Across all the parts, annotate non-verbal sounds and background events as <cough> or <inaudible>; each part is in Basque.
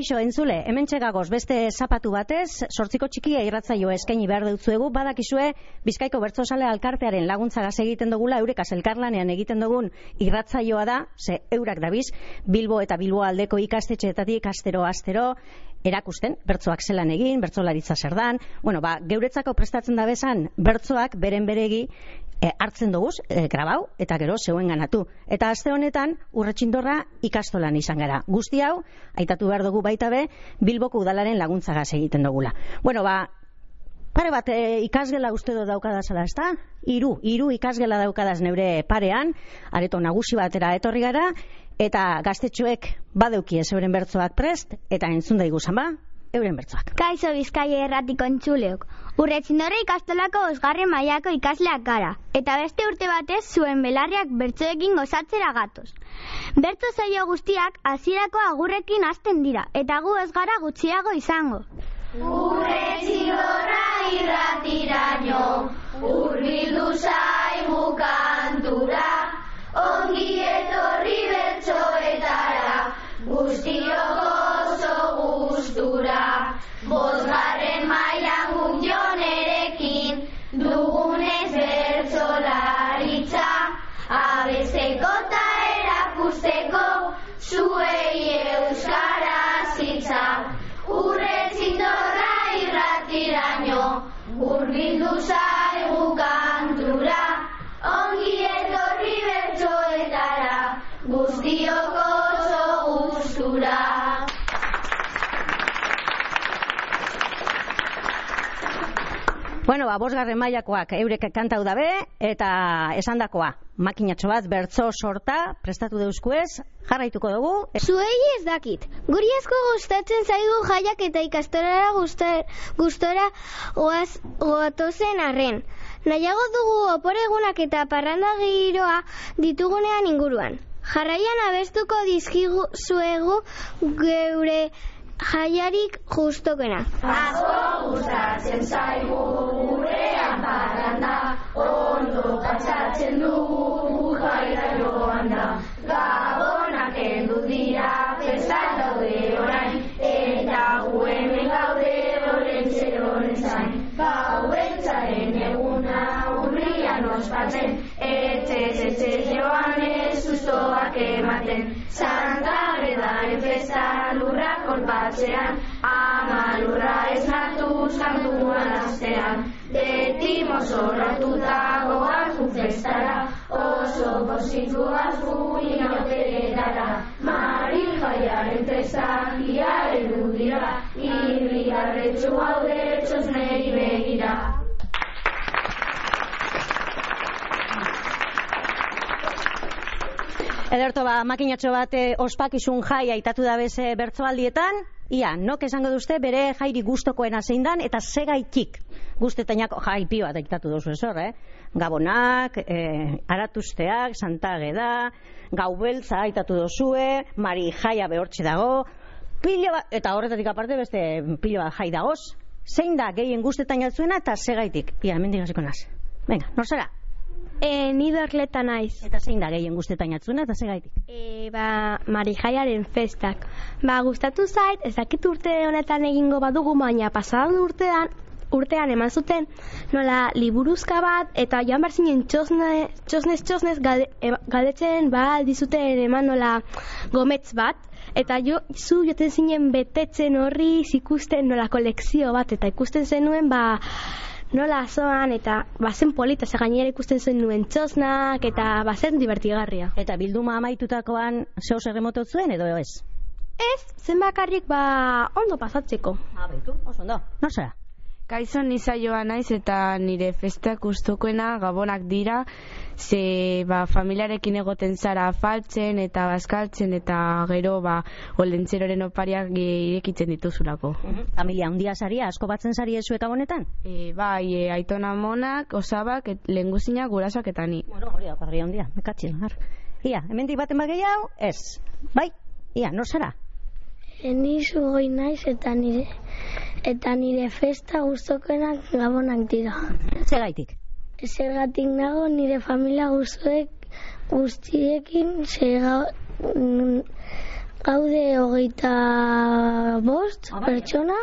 Kaixo, entzule, hemen txegagoz beste zapatu batez, sortziko txikia irratzaio eskaini behar dutzuegu, badakizue Bizkaiko Bertzosale Alkartearen laguntzagaz egiten dugula, eurekaz elkarlanean egiten dugun irratzaioa da, ze eurak dabiz, Bilbo eta Bilbo aldeko ikastetxeetatik astero astero, erakusten, bertzoak zelan egin, bertzolaritza zer dan, bueno, ba, geuretzako prestatzen da bezan, bertzoak beren beregi e, hartzen dugu, e, grabau, eta gero zeuen ganatu. Eta aste honetan, urretxindorra ikastolan izan gara. Guzti hau, aitatu behar dugu baita be, Bilboko udalaren laguntzagaz egiten dugula. Bueno, ba, Pare bat, e, ikasgela uste do daukadazala, ez da? Iru, iru ikasgela daukadaz neure parean, areto nagusi batera etorri gara, eta gaztetxoek badeuki ez euren bertzoak prest, eta entzun da iguzan ba, euren bertzoak. Kaixo bizkaia erratiko entzuleok. Urretzin horre ikastolako osgarren mailako ikasleak gara. Eta beste urte batez zuen belarriak bertzoekin gozatzera gatoz. Bertzo zaio guztiak hasierako agurrekin hasten dira. Eta gu ez gara gutxiago izango. Urretzin horra irratiraino, urbildu zaigu kantura, ongi etorri bertzoetara, guztiok gustura, bosgarren ba, bosgarren mailakoak eurek kantau dabe, eta esandakoa, makinatxo bat bertzo sorta, prestatu deuskuez, jarraituko dugu. Zuei ez dakit. Guri asko gustatzen zaigu jaiak eta ikastorara gustora goaz, goatozen arren. Nahiago dugu oporegunak eta parranda giroa ditugunean inguruan. Jarraian abestuko dizkigu zuegu geure jaiarik justokena. Asko gustatzen zaigu gurean parranda, ondo patxatzen dugu jaira joan da. Gabonak endu dira, festak daude orain, eta gu hemen gaude olentzeroren zain. Gauentzaren eguna urrian ospatzen, etxe etxe joan ez sustoak ematen. Lurra kolpatzean, ama lurra ez natuz kantuan astean. Beti mozorratuta goaz festara, oso posituaz guin auteretara. Mari jaiaren festa iaren dudira, irriarretxu haude txosnei begira. Ederto ba, makinatxo bat eh, ospakizun jai aitatu da beze bertzoaldietan, ia, nok esango duzte bere jairi gustokoena zein dan, eta segaitik guztetainako jai pio bat aitatu duzu ez hor, eh? Gabonak, eh, aratusteak, santageda, gau beltza aitatu duzue, mari jaia behortxe dago, pilo bat, eta horretatik aparte beste pilo bat jai dagoz, zein da gehien guztetainatzuena eta segaitik, ia, hemendik hasiko naz. Venga, nor zara? E, ni dorleta naiz. Eta zein da gehien guztetainatzuna eta segaitik? E, ba, marijaiaren festak. Ba, gustatu zait, ez dakit urte honetan egingo badugu, baina pasadan urtean, urtean eman zuten nola liburuzka bat eta joan behar zinen txosne, txosnez txosnez galde, e, galdetzen ba dizuten eman nola gometz bat eta jo, zu joten zinen betetzen horri ikusten nola kolekzio bat eta ikusten zenuen ba nola zoan eta bazen polita ze gainera ikusten zen nuen txosnak eta bazen divertigarria. Eta bilduma amaitutakoan zeo erremotot zuen edo ez? Ez, zen bakarrik ba ondo pasatzeko. Ah, baitu, oso ondo. Nor zara? Kaizon nizaioa naiz eta nire festak gustokoena gabonak dira, ze ba, familiarekin egoten zara afaltzen eta bazkaltzen eta gero ba, olentzeroren opariak irekitzen dituzulako. Familia handia saria, asko batzen sari ezu eta bonetan? E, bai, e, aitona monak, osabak, et, lenguzinak, gurasak eta ni. Bueno, hori da, parria handia, mekatxil, har. Ia, hemendik baten bagei hau, ez. Bai, ia, nor zara? Ni zugoi naiz eta nire eta nire festa gustokoenak gabonak dira. Zegaitik? Zergatik nago nire familia guztuek guztiekin zega Gaude hogeita bost Ah, bai. pertsona,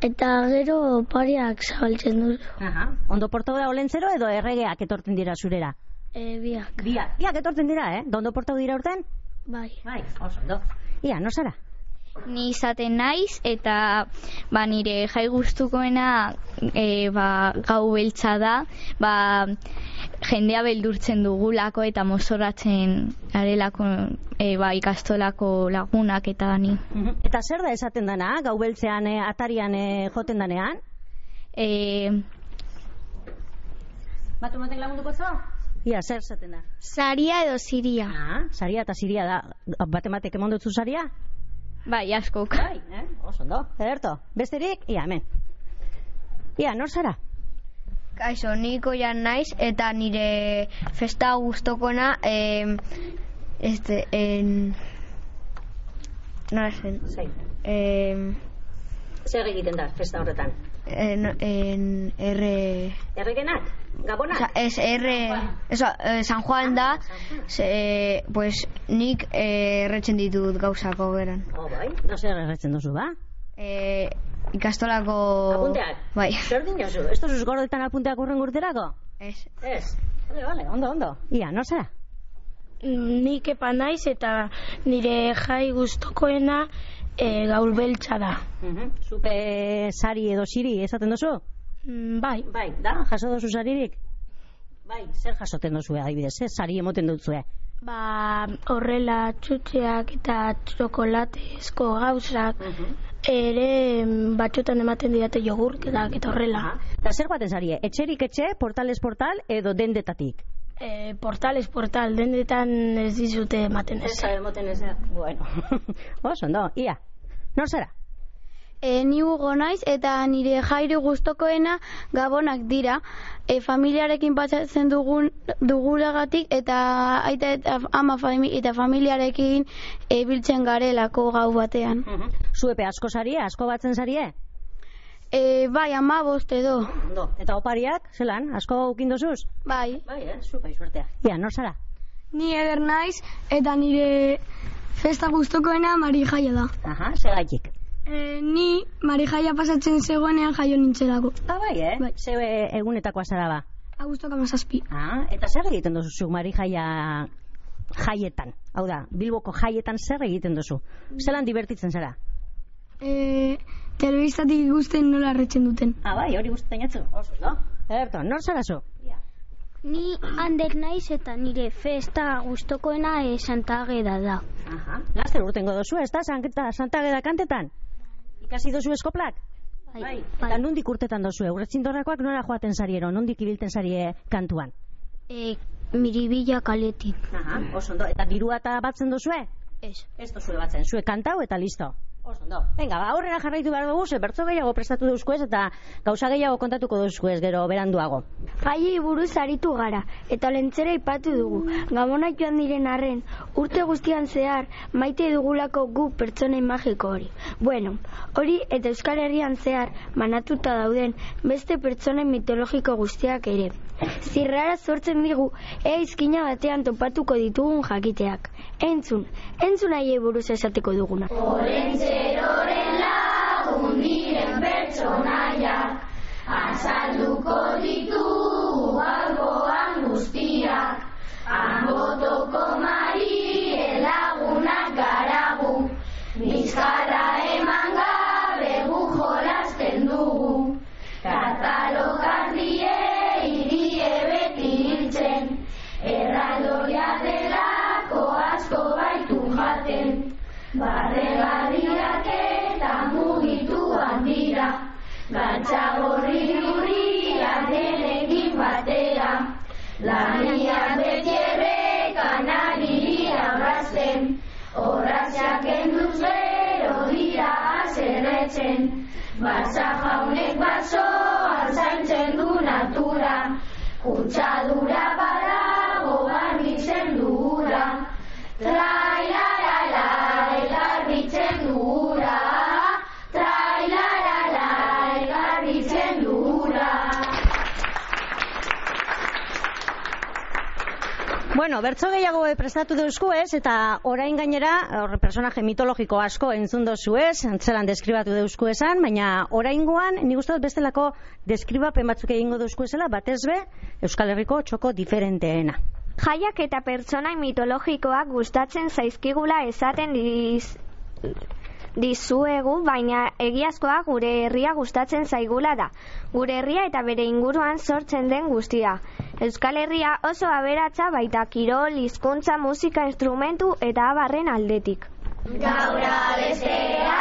eta gero opariak zabaltzen du. Aha. Ondo portau da olentzero edo erregeak etortzen dira zurera? E, biak, Biak. Biak etortzen dira, eh? Ondo portau dira urten? bai. Bai, oso ondo. Ia, no zara? Ni izaten naiz eta ba, nire jai gustukoena e, ba, gau beltza da, ba, jendea beldurtzen dugulako eta mozoratzen arelako e, ba, ikastolako lagunak eta ni. Eta zer da esaten dana, gau beltzean eh, atarian eh, joten danean? E, Batu matek lagunduko zo? Ia, zer esaten da? Saria edo ziria. Ah, saria eta siria da. Bate matek emon dutzu saria? Bai, askok. Bai, eh? Oso ondo. Ederto. Besterik? Ia, hemen. Ia, nor zara? Kaixo, niko jan naiz eta nire festa gustokona eh, este, en... Nola zen? Zai. Eh, Zer egiten da, festa horretan? en, en R... Erregenak? Sea, es R... Eso, eh, San Juan da, se, pues nik eh, erretzen ditut gauzako beran. Oh, bai. No zer erretzen duzu, ba? Eh, ikastolako... Apunteak? Bai. Zer dinozu? Ez duzuz gordetan apunteak urren urterako? Ez. Ez. Vale, vale, ondo, ondo. Ia, nor zara? Nik epa naiz eta nire jai gustokoena e, gaur beltza da. Zupe sari edo siri esaten duzu? Mm, bai, Bai, da, jaso duzu saririk? Bai, zer jasoten duzu adibidez, eh? Sari emoten duzue. ba horrela txutxeak eta txokolatezko gauzak ere mm, batzutan ematen didate jogurketak eta horrela. Eta zer baten sarie? Etxerik etxe, portales portal edo dendetatik? E, portales portal, dendetan ez dizute ematen ez. emoten ez Bueno, <laughs> oso, ondo, ia. Nor zara? E, ni Hugo naiz eta nire jairi gustokoena gabonak dira. E, familiarekin pasatzen dugun dugulagatik eta aita eta ama fami, eta familiarekin e, biltzen garelako gau batean. Zuepe asko sarie, asko batzen sarie? E, bai, ama bost edo. Ondo. Eta opariak, zelan, asko ukin dozuz? Bai. Bai, eh, zupai suertea. Ia, nor zara? Ni eder naiz eta nire festa gustokoena Mari Jaia da. Aha, segaitik. E, ni Mari Jaia pasatzen zegoenean jaio nintzelako. Ah, bai, eh? Bai. Zeu eh, egunetakoa zara ba. Agustok amazazpi. Ah, eta zer egiten duzu zu Mari jaia jaietan? Hau da, Bilboko jaietan zer egiten duzu? Zelan divertitzen zara? E, telebistatik ikusten nola arretzen duten. Ah, bai, hori guztetan jatzu. Oso, no? Ederto, nor zara zu? Ni Ander naiz eta nire festa gustokoena e, Santa Ageda da. Aha, laster urtengo dozu, ez da, Santa, Santa Ageda kantetan? Ikasi dozu eskoplak? Bai, Eta nondik urtetan dozu, urretzindorrakoak nora joaten sariero, nondik ibilten sarie kantuan? E, miribilla kaletik. Aha, oso ondo, eta dirua eta batzen dozue? Ez. Ez dozue batzen, zue kantau eta listo. Oso ondo. Venga, ba, aurrera jarraitu behar dugu, ze bertzo gehiago prestatu duzkuez eta gauza gehiago kontatuko duzkuez gero beranduago. Jaiei buruz aritu gara, eta lentzera ipatu dugu. Gabonak joan diren arren, urte guztian zehar, maite dugulako gu pertsonei magiko hori. Bueno, hori eta Euskal Herrian zehar, manatuta dauden, beste pertsonen mitologiko guztiak ere. Zirrara sortzen digu, ea izkina batean topatuko ditugun jakiteak. Entzun, entzun haiei buruz esateko duguna. Olentzeroren lagun diren pertsonaiak azalduko ditugu gaurkoan guztiak Kutsadura badago garbitzen dura Trailaralai garbitzen dura Trailaralai garbitzen dura Bueno, bertso gehiago prestatu deusku ez, eta orain gainera, hor, personaje mitologiko asko entzun dozu ez, antzelan deskribatu deusku esan, baina orain guan, nik uste dut bestelako deskribapen batzuk egingo deusku esela, batez be, Euskal Herriko txoko diferenteena. Jaiak eta pertsonai mitologikoak gustatzen zaizkigula esaten diz, dizuegu, baina egiazkoa gure herria gustatzen zaigula da. Gure herria eta bere inguruan sortzen den guztia. Euskal Herria oso aberatsa baita kirol, hizkuntza, musika, instrumentu eta abarren aldetik. Gaur abestea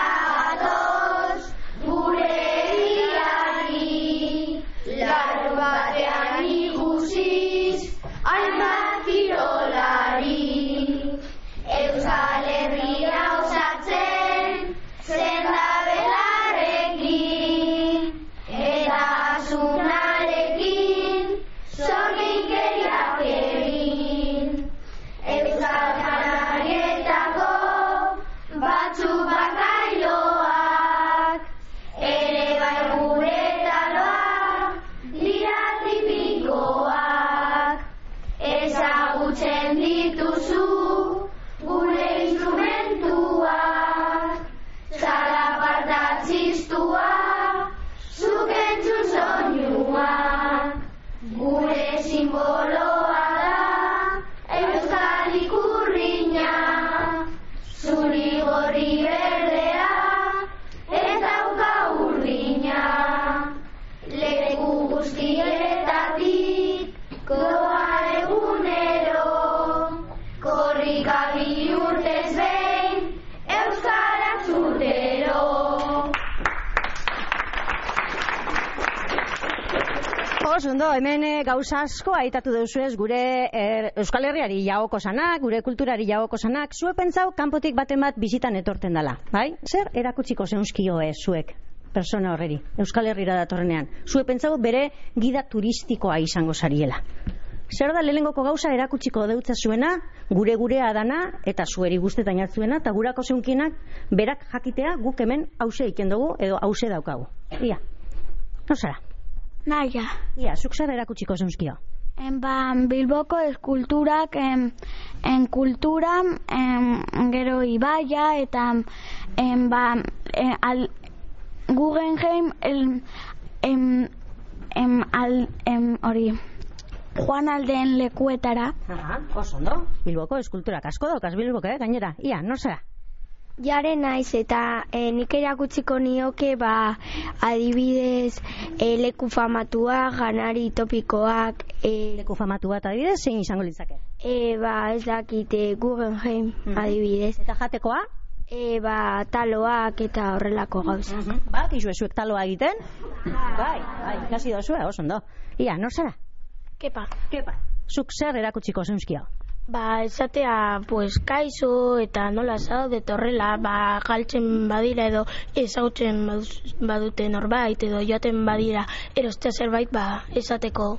ondo, hemen eh, gauza asko aitatu deuzuez gure er, Euskal Herriari jagoko sanak, gure kulturari jagoko sanak, zuek pentsau kanpotik baten bat bizitan etorten dala, bai? Zer erakutsiko zeunskio ez zuek? persona horreri, Euskal Herrira datorrenean. Zuek pentsau bere gida turistikoa izango sariela. Zer da lehenengoko gauza erakutsiko deutza zuena, gure gurea dana, eta zueri guztetan jatzuena, eta gurako zeunkienak berak jakitea guk hemen hause iken dugu, edo hause daukagu. Ia, no zara? Naia. Ia, zuk zer erakutsiko zeunskio? En ba, Bilboko eskulturak en, en kultura, en, gero ibaia eta en, ba, en, al, Guggenheim el, en, en, al, en, hori, Juan aldeen lekuetara. Aha, oso ondo. Bilboko eskulturak asko daukaz Bilboko, eh, gainera. Ia, no zara? Jare naiz eta e, nik erakutsiko nioke ba adibidez e, leku famatua, janari topikoak e, leku famatua eta adibidez zein izango litzake? E, ba ez dakite Guggenheim adibidez. Eta jatekoa? E, ba taloak eta horrelako gauza. Ba, kizu esuek taloa egiten? Bai, bai, ikasi dozue, oso ondo. Ia, nor zara? Kepa. Kepa. Zuk zer erakutsiko zeunskio? Ba, esatea, pues, kaizo eta nola zaude horrela, ba, galtzen badira edo ezautzen badute norbait edo joaten badira erostea zerbait, ba, esateko.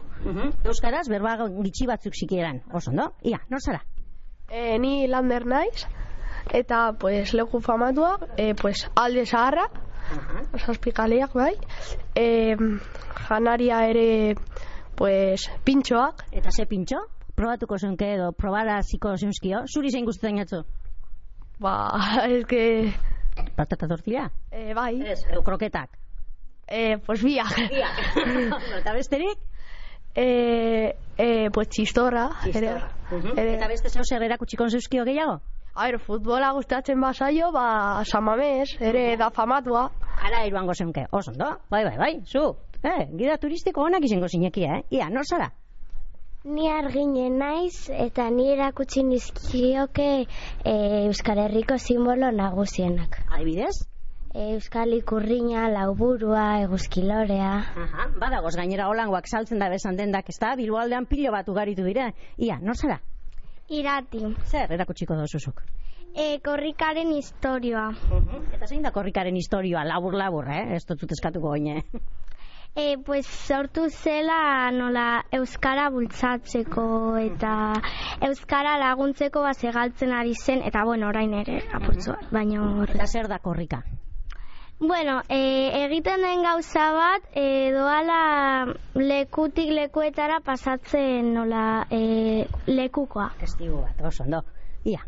Euskaraz, berba gitxi batzuk zikieran, oso ondo? Ia, nor zara? E, ni lander naiz, eta, pues, leku famatua, e, pues, alde zaharra, zazpikaleak, bai, e, janaria ere, pues, pintxoak. Eta ze pintxo? Probatuko zenke edo probara ziko zeunskio, zuri zein guztetan jatzu? Ba, <laughs> que... Patata tortilla? Eh, bai. Ez, eu kroketak? Eh, pues biak. Biak. <laughs> Eta besterik? Eh, eh, pues txistorra. Txistorra. Uh -huh. ere... Eta beste zeu zer erakutsiko zeuzkio gehiago? A ver, futbola gustatzen basaio, ba, samamez, ere da famatua. Ara iruango zeunke, oso ondo? Bai, bai, bai, zu. Eh, gida turistiko honak izango zinekia, eh? Ia, nor zara? Ni argine naiz eta ni erakutsi nizkioke e, Euskal Herriko simbolo nagusienak. Adibidez? E, Euskal ikurriña, lauburua, eguzkilorea. Aha, badagoz gainera holangoak saltzen da besan dendak, ez da? Bilboaldean pilo bat ugaritu dira. Ia, nor zara? Irati. Zer erakutsiko dozuzuk? E, korrikaren historioa. Uh -huh. Eta zein da korrikaren historioa? Labur-labur, eh? Ez dut eskatuko goine. E, pues sortu zela nola euskara bultzatzeko eta euskara laguntzeko baze galtzen ari zen eta bueno orain ere apurtzu baino eta zer da korrika Bueno, e, egiten den gauza bat, e, doala lekutik lekuetara pasatzen nola e, lekukoa. Testigo bat, oso ondo. Ia.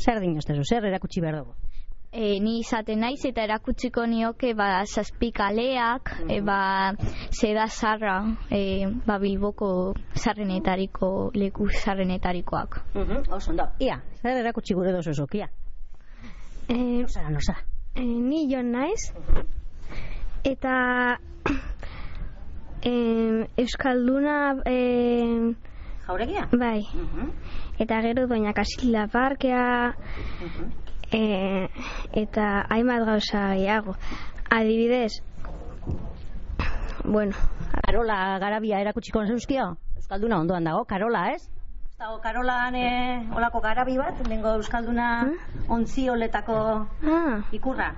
Zer dinoztezu, zer erakutsi behar dugu? E, ni izaten naiz eta erakutsiko nioke ba zazpikaleak, e, ba seda zarra, e, ba Bilboko zarrenetariko leku zarrenetarikoak. Mhm, Oso ondo. Ia, zer erakutsi gure dozu zuk, ia. Eh, Nosara, nosara. eh, ni jon naiz. Eta <coughs> eh, Euskalduna eh, Jauregia? bai. Eta gero doina Kasila parkea eh, eta hainbat gauza gehiago. Adibidez, bueno, Karola garabia erakutsiko zeuzkio? Euskalduna ondoan dago, Karola, ez? Dago Karolan eh, olako garabi bat, lengo Euskalduna ontzi oletako ah, ikurra.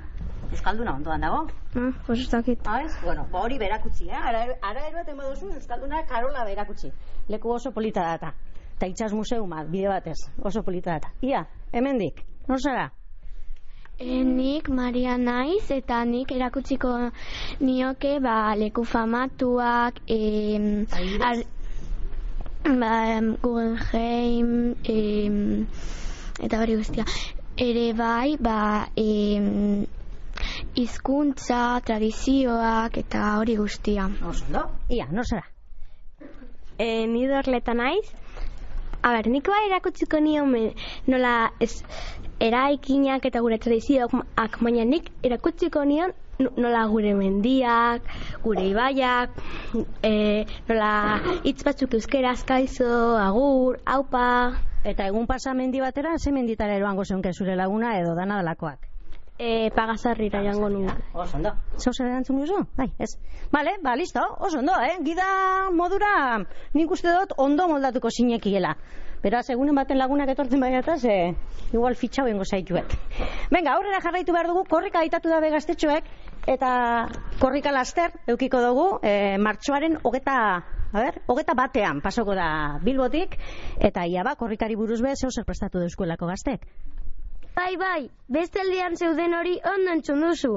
Euskalduna ondoan dago. ah, pues dakit. Ah, ez? Bueno, ba hori berakutsi, eh? Ara, ara eroaten baduzu Euskalduna Karola berakutsi. Leku oso polita data. Eta itxas museumat, bide batez, oso polita data. Ia, hemendik, nor zara? E, nik Maria naiz eta nik erakutsiko nioke ba, leku famatuak e, ar, ba, em, Guggenheim e, eta hori guztia ere bai ba, e, hizkuntza, tradizioak eta hori guztia Oso ondo. Ia, nor zara? e, ni dorleta naiz A ber, nik bai erakutsiko nion me- nola ez, eraikinak eta gure tradizioak, ak, baina nik erakutsiko nion no- nola gure mendiak, gure ibaiak, e, nola hitz batzuk euskeraz kaizo, agur, aupa, Eta egun pasa mendi batera, ze menditara eroango zeunke zure laguna edo dana dalakoak? e, pagasarrira jango nuke. Oso ondo. Zau zer erantzun duzu? Bai, ez. Bale, ba, listo, oso ondo, eh? Gida modura nik uste dut ondo moldatuko zinekiela. Beraz, egunen baten lagunak etortzen baiata, ze igual fitxau ingo zaituek. Venga, aurrera jarraitu behar dugu, korrika aitatu dabe gaztetxoek, eta korrika laster, eukiko dugu, e, martxoaren hogeta A ber, hogeta batean pasoko da Bilbotik, eta ia ba, korrikari buruz be, zeu zer prestatu deuskuelako gaztek. Bai, bai, beste aldean zeuden hori ondo entzun duzu.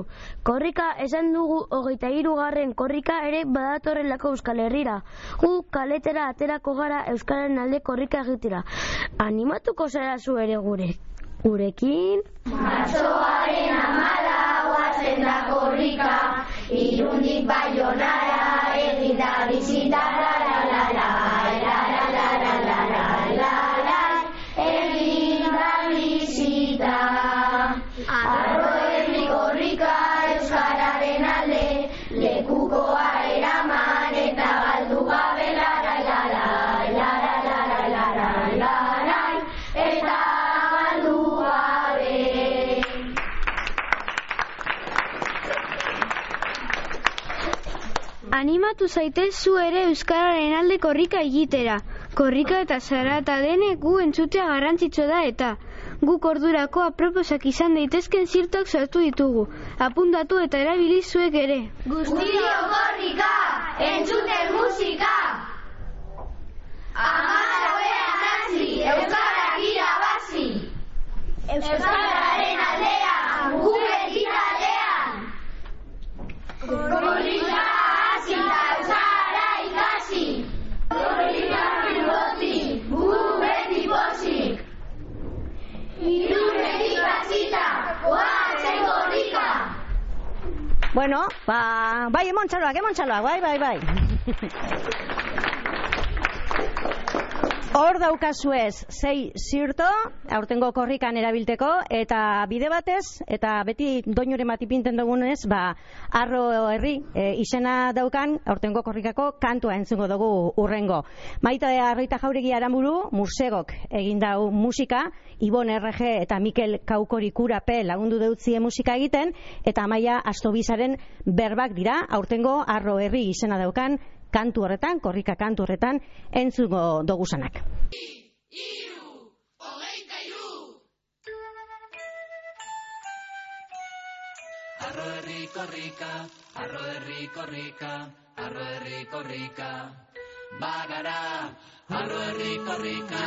Korrika esan dugu hogeita hirugarren korrika ere badatorrelako Euskal Herrira. Gu kaletera aterako gara Euskalaren alde korrika egitera. Animatuko zara zu ere gure. Gurekin? Martxoaren amala guazen da korrika, irundik baionara egin da Animatu zaitez zu ere Euskararen alde korrika egitera. Korrika eta zarata denek gu entzutea garrantzitsu da eta guk ordurako aproposak izan daitezken zirtuak sortu ditugu. Apuntatu eta erabili zuek ere. Guztio korrika, entzuten musika. Amalagoean hasi, Euskarak irabazi. Euskararen aldean, gure Bueno, ba, bai, emontxaloak, emontxaloak, bai, bai, bai. <laughs> Hor daukazuez, zei zirto, aurtengo korrikan erabilteko, eta bide batez, eta beti doinoren bat ipinten dugunez, ba, arro herri e, izena daukan, aurtengo korrikako kantua entzungo dugu urrengo. Maita arroita jauregi aramuru, mursegok egin dau musika, Ibon RG eta Mikel Kaukori kurape lagundu deutzie musika egiten, eta amaia astobizaren berbak dira, aurtengo arro herri izena daukan, kantu horretan, korrika kantu horretan, entzungo dogusanak. Arro herri korrika, arro herri korrika, arro herri korrika. Bagara, arro herri korrika,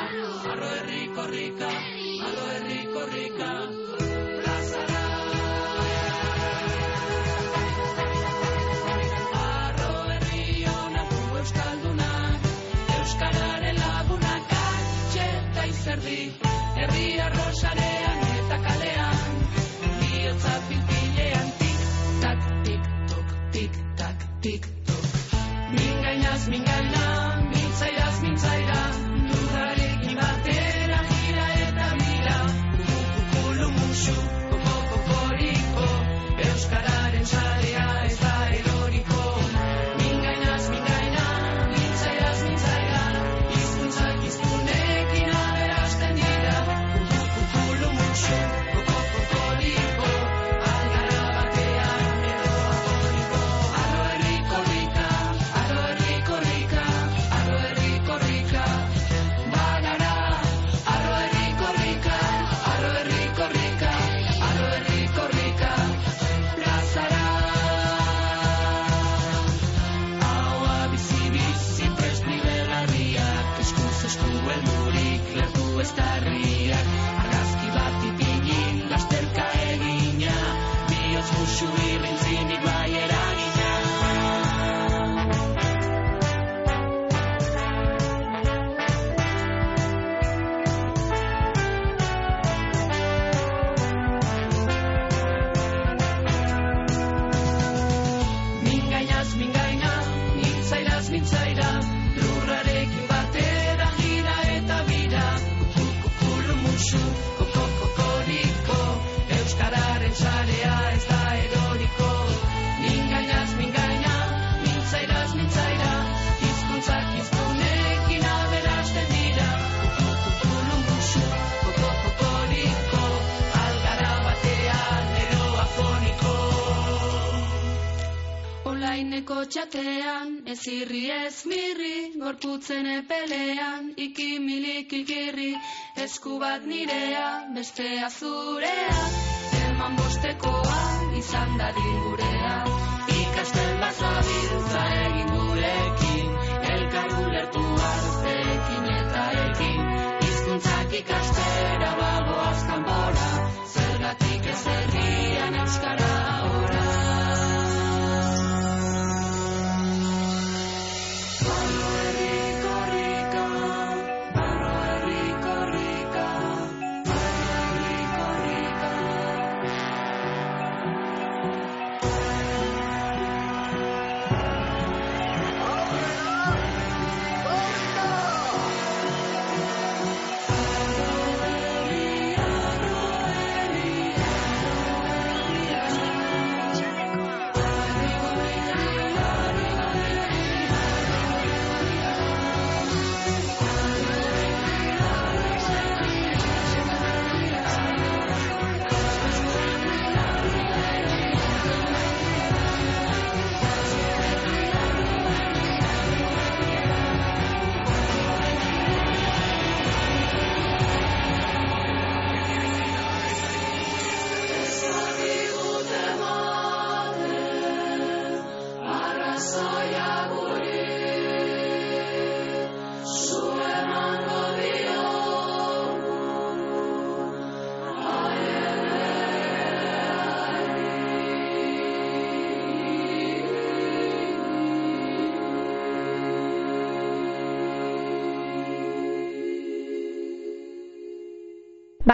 arro herri korrika, arro herri korrika. Naiz erdi Herri Txatean, ez irri ez mirri, gorputzen epelean, ikimilik ikirri, esku bat nirea, bestea zurea, eman bostekoa, izan dadin gurea, ikasten bazabiltza egin gurekin, elkar ulertu artekin eta ekin, hizkuntzak ikastera bago azkanbora, zergatik ez herrian euskara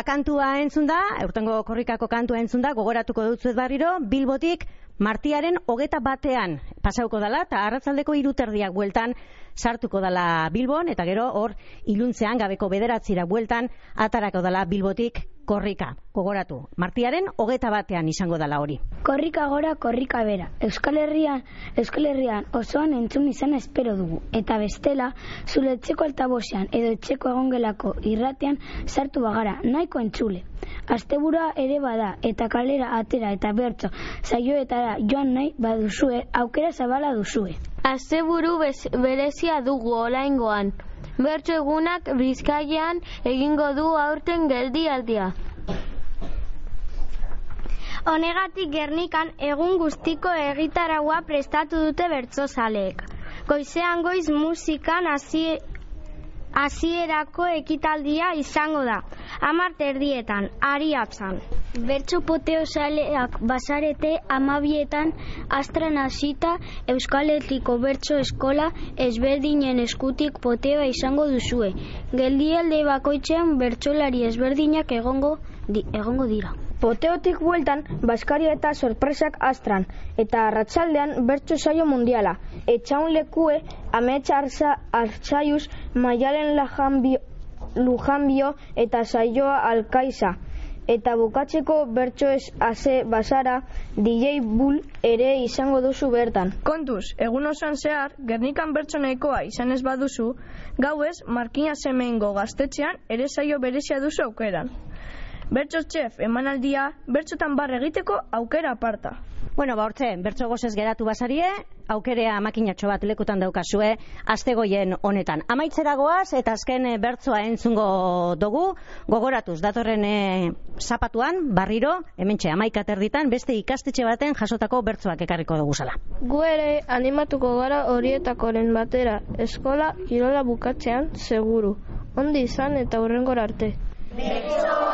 Bakantua entzun da, eurtengo korrikako kantua entzun da, gogoratuko dutzuet barriro, Bilbotik martiaren hogeta batean pasauko dala, eta arratzaldeko iruterdiak bueltan sartuko dala Bilbon, eta gero hor iluntzean gabeko bederatzira bueltan atarako dala Bilbotik korrika. Gogoratu, martiaren hogeta batean izango dala hori. Korrika gora, korrika bera. Euskal Herrian, Euskal Herrian osoan entzun izan espero dugu. Eta bestela, zure etxeko altabosean edo etxeko egongelako irratean sartu bagara, nahiko entzule. Asteburua ere bada, eta kalera atera eta bertso, saioetara joan nahi baduzue, aukera zabala duzue. Asteburu berezia dugu olaingoan. Bertso egunak Bizkaian egingo du aurten geldialdia. Honegatik Gernikan egun guztiko egitaragua prestatu dute bertsozaleek. Goizean goiz musikan hasi hasierako ekitaldia izango da. Amar terdietan, ariatzan. Bertso poteo saleak basarete amabietan astran hasita Euskal Herriko Bertso Eskola ezberdinen eskutik poteoa izango duzue. Geldialde bakoitzean bertsolari ezberdinak egongo, di, egongo dira. Poteotik bueltan, Baskaria eta sorpresak astran, eta arratsaldean bertso saio mundiala. Etxaun lekue, ametsa arza, artzaiuz, maialen lajanbio, lujanbio eta saioa alkaiza. Eta bukatzeko bertso ez ase basara, DJ Bull ere izango duzu bertan. Kontuz, egun osoan zehar, Gernikan bertso nahikoa izan ez baduzu, gauez, Markina Semengo gaztetxean ere saio berezia duzu aukeran. Bertso txef emanaldia, bertsotan barre egiteko aukera aparta. Bueno, ba, hortze, bertso gozez geratu basarie, aukerea makinatxo bat lekutan daukazue, astegoien honetan. Amaitzera goaz, eta azken eh, bertsoa entzungo dugu, gogoratuz, datorren eh, zapatuan, barriro, hementxe, amaika terditan, beste ikastetxe baten jasotako bertsoak ekarriko dugu zala. Gu ere animatuko gara horietakoren batera, eskola kirola bukatzean, seguru. Ondi izan eta hurrengora arte. Bertso